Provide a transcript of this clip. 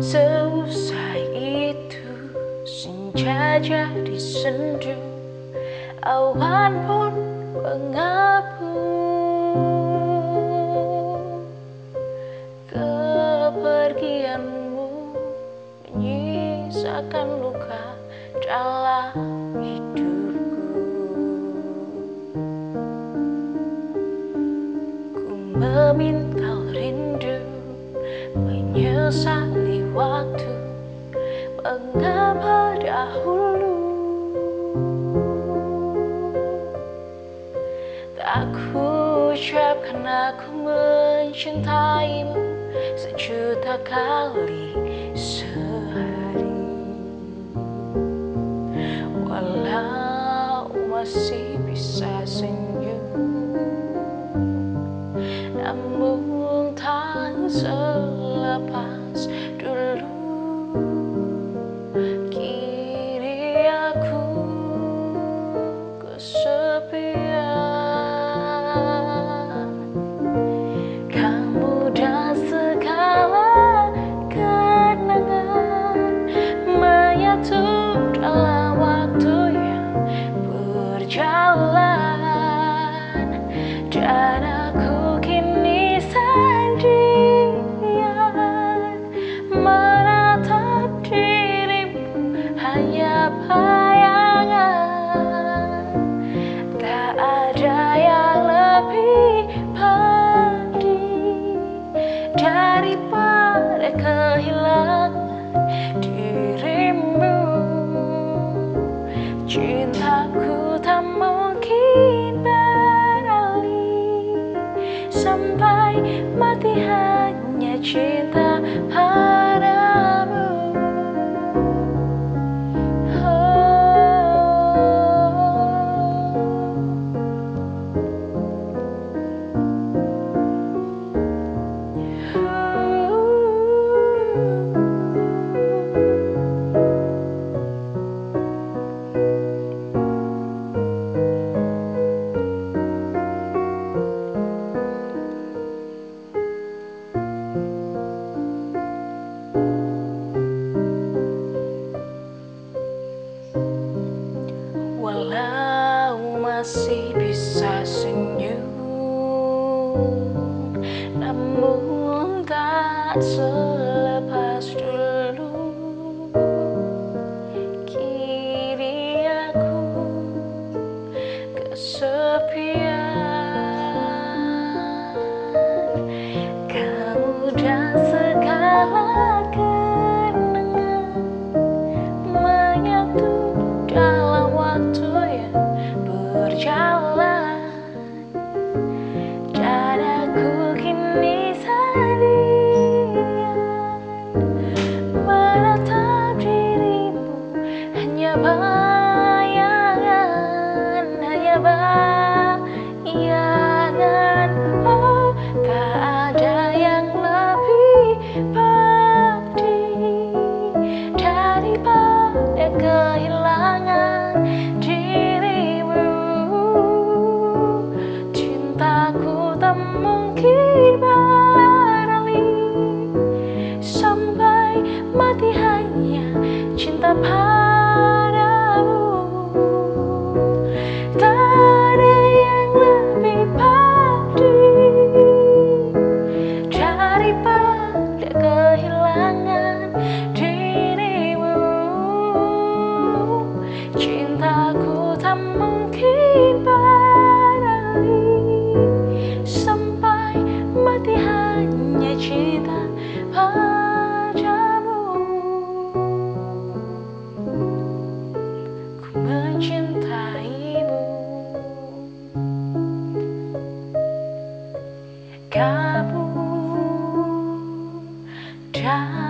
Seusai itu senja jadi sendu Awan pun mengapung. Kepergianmu menyisakan luka dalam hidupku. Ku meminta rindu menyesali waktu Mengapa dahulu? Tak ku ucapkan aku mencintaimu Sejuta kali sehari. Walau masih bisa senyum Namun tak Sampai mati hanya cinta masih bisa senyum. Namun tak selepas dulu. Kini aku kesepian tak mungkin beralih. Sampai mati hanya cinta padamu child.